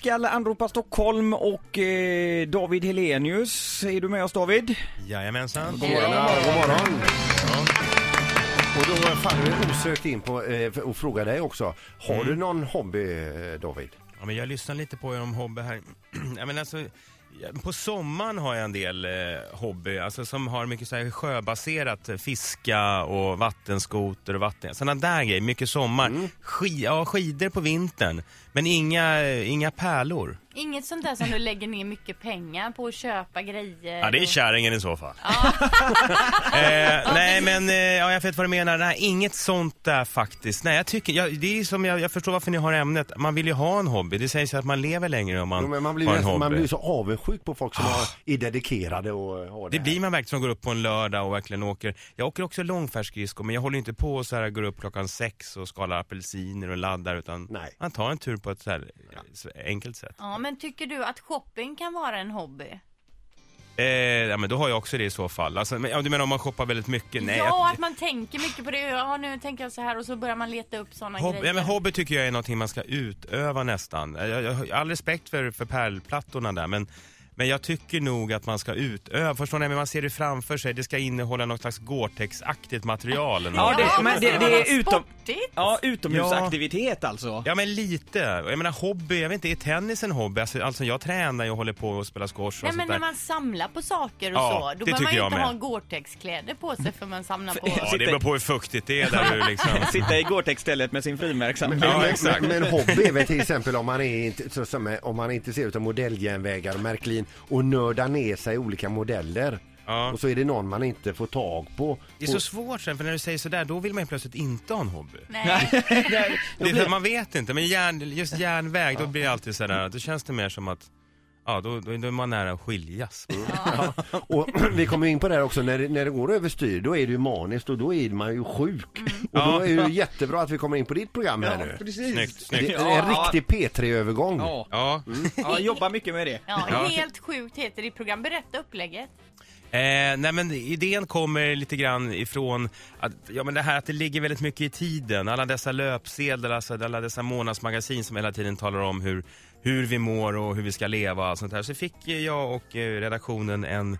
ska anropa Stockholm och eh, David Helenius. Är du med oss David? Jajamensan. God morgon. God morgon. Och då faller vi osökt in på eh, och frågar dig också. Har Mm. du någon hobby eh, David? Ja, men jag lyssnar lite på er om hobby här. ja, men alltså, på sommaren har jag en del eh, hobby, alltså som har mycket så här sjöbaserat, eh, fiska och vattenskoter och vatten, sådana där grejer, mycket sommar. Mm. Ski, ja, skidor på vintern, men inga, inga pärlor. Inget sånt där som du lägger ner mycket pengar på att köpa grejer. Ja, det är kärringen i så fall. eh, nej, men eh, ja, jag vet vad du menar. Nej, inget sånt där faktiskt. Nej, jag tycker, jag, det är som jag, jag förstår varför ni har ämnet. Man vill ju ha en hobby. Det sägs ju att man lever längre om man, Jo, men man blir har en hobby. man blir så avundsjuk på folk som har, är dedikerade och eh, har det, Det blir man verkligen som går upp på en lördag och verkligen åker. Jag åker också långfärdsskridskor men jag håller inte på och så här går upp klockan sex och skalar apelsiner och laddar utan Nej. man tar en tur på ett så här så enkelt sätt. Ja, men tycker du att shopping kan vara en hobby? Eh, ja men då har jag också det i så fall. Alltså, men, ja, du menar om man shoppar väldigt mycket? Nej, ja, jag, att man tänker mycket på det. Ja, nu tänker jag så här och så börjar man leta upp sådana grejer. ja, men hobby tycker jag är någonting man ska utöva nästan. Jag, jag, jag har all respekt för, för pärlplattorna där men men jag tycker nog att man ska utöva, förstår ni? Men man ser det framför sig, det ska innehålla något slags Gore-Tex-aktigt material. eller Ja, något. det- men det- det är utom-. Ja, utomhusaktivitet alltså. Ja men lite. Jag menar hobby, jag vet inte, är tennis en hobby? Alltså, alltså jag tränar ju och håller på och spelar squash och Nej men där. när man samlar på saker och Ja, så, då behöver man ju inte med. ha Gore-Tex-kläder på sig för man samlar på... Ja, det beror på hur fuktigt det är där du liksom. Sitta i Gore-Tex-stället med sin frimärksamhet. Ja, men, exakt. men, men hobby är väl till exempel om man är, inte- så, som, är- om man är intresserad av modelljärnvägar och Märklin och nördar ner sig i olika modeller. Ja. Och så är det någon man inte får tag på. Det är så svårt sen, för när du säger sådär, då vill man ju plötsligt inte ha en hobby. Nej. Det är för man vet inte, men järn, just järnväg, då blir det alltid sådär, då känns det mer som att Ja, då, då, då är man nära att skiljas. Och vi kommer in på det här också, när det, när det går överstyr då är det ju maniskt och då är man ju sjuk. Och då är det ju jättebra att vi kommer in på ditt program här nu. precis. Snyggt, Det snyggt. är en riktig P3-övergång. Ja, Ja. ja jobba mycket med det. Ja, Ja. helt sjukt heter ditt program. Berätta upplägget. Eh, nej men idén kommer lite grann ifrån att, ja, men det här att det ligger väldigt mycket i tiden. Alla dessa löpsedlar, alltså alla dessa månadsmagasin som hela tiden talar om hur, hur vi mår och hur vi ska leva och allt sånt här. Så fick jag och eh, redaktionen en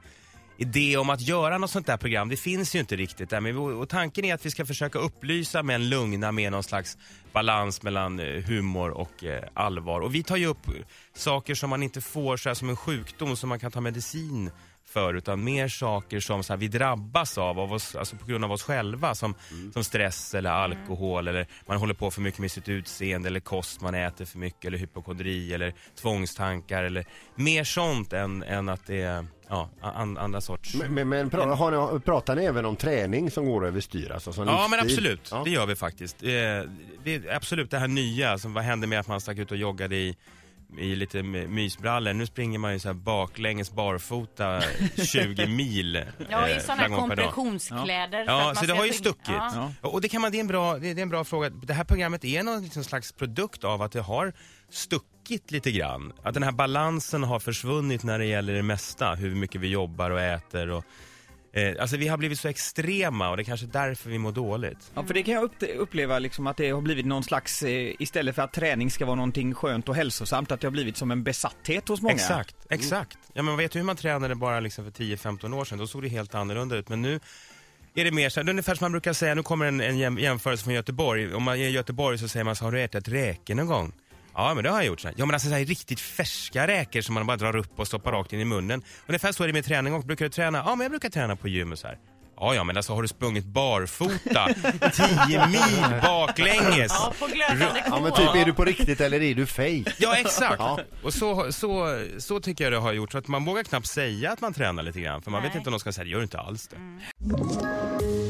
idé om att göra något sånt där program. Det finns ju inte riktigt där. Men, och tanken är att vi ska försöka upplysa men lugna med någon slags balans mellan eh, humor och eh, allvar. Och vi tar ju upp eh, saker som man inte får så här, som en sjukdom som man kan ta medicin för utan mer saker som så här, vi drabbas av, av oss, alltså på grund av oss själva som, som stress eller alkohol eller man håller på för mycket med sitt utseende eller kost man äter för mycket eller hypokondri eller tvångstankar eller mer sånt än, än att det är ja, an, andra sorts. Men, men, men pra, har ni, pratar ni även om träning som går överstyr? Alltså, som Ja men livsstil? absolut, Ja. det gör vi faktiskt. Eh, det är absolut det här nya, som vad hände med att man stack ut och joggade i i lite my- mysbrallor. Nu springer man ju så här baklänges barfota 20 mil. Ja, eh, i sådana dag. kompressionskläder. Ja, man så det har ju stuckit. Ja. Ja. Och det kan man, det är en bra, det är en bra fråga. Det här programmet är någon liksom slags produkt av att det har stuckit lite grann. Att den här balansen har försvunnit när det gäller det mesta. Hur mycket vi jobbar och äter och eh, Alltså vi har blivit så extrema och det är kanske därför vi mår dåligt. Ja, för det kan jag upp- uppleva liksom att det har blivit någon slags, eh, istället för att träning ska vara någonting skönt och hälsosamt, att det har blivit som en besatthet hos många. Exakt, exakt. Ja men vet du hur man tränade bara liksom för 10-15 år sedan? Då såg det helt annorlunda ut. Men nu är det mer så här, det är ungefär som man brukar säga, nu kommer en, en jäm- jämförelse från Göteborg. Om man är i Göteborg så säger man så har du ätit räkor någon gång? Ja men det har jag gjort. Så här. Ja men alltså så här, riktigt färska räkor som man bara drar upp och stoppar rakt in i munnen. Ungefär så är det med träning och brukar du träna? Ja men jag brukar träna på gym och så här. Ja, ja, men alltså har du sprungit barfota 10 mil baklänges? Ja, på glödande Ja men typ, är du på riktigt eller är du fake? Ja, exakt. Ja. Och så, så, så tycker jag det har gjort. Så att man vågar knappt säga att man tränar lite grann. För man vet Nej. inte om de ska säga det gör du inte alls det.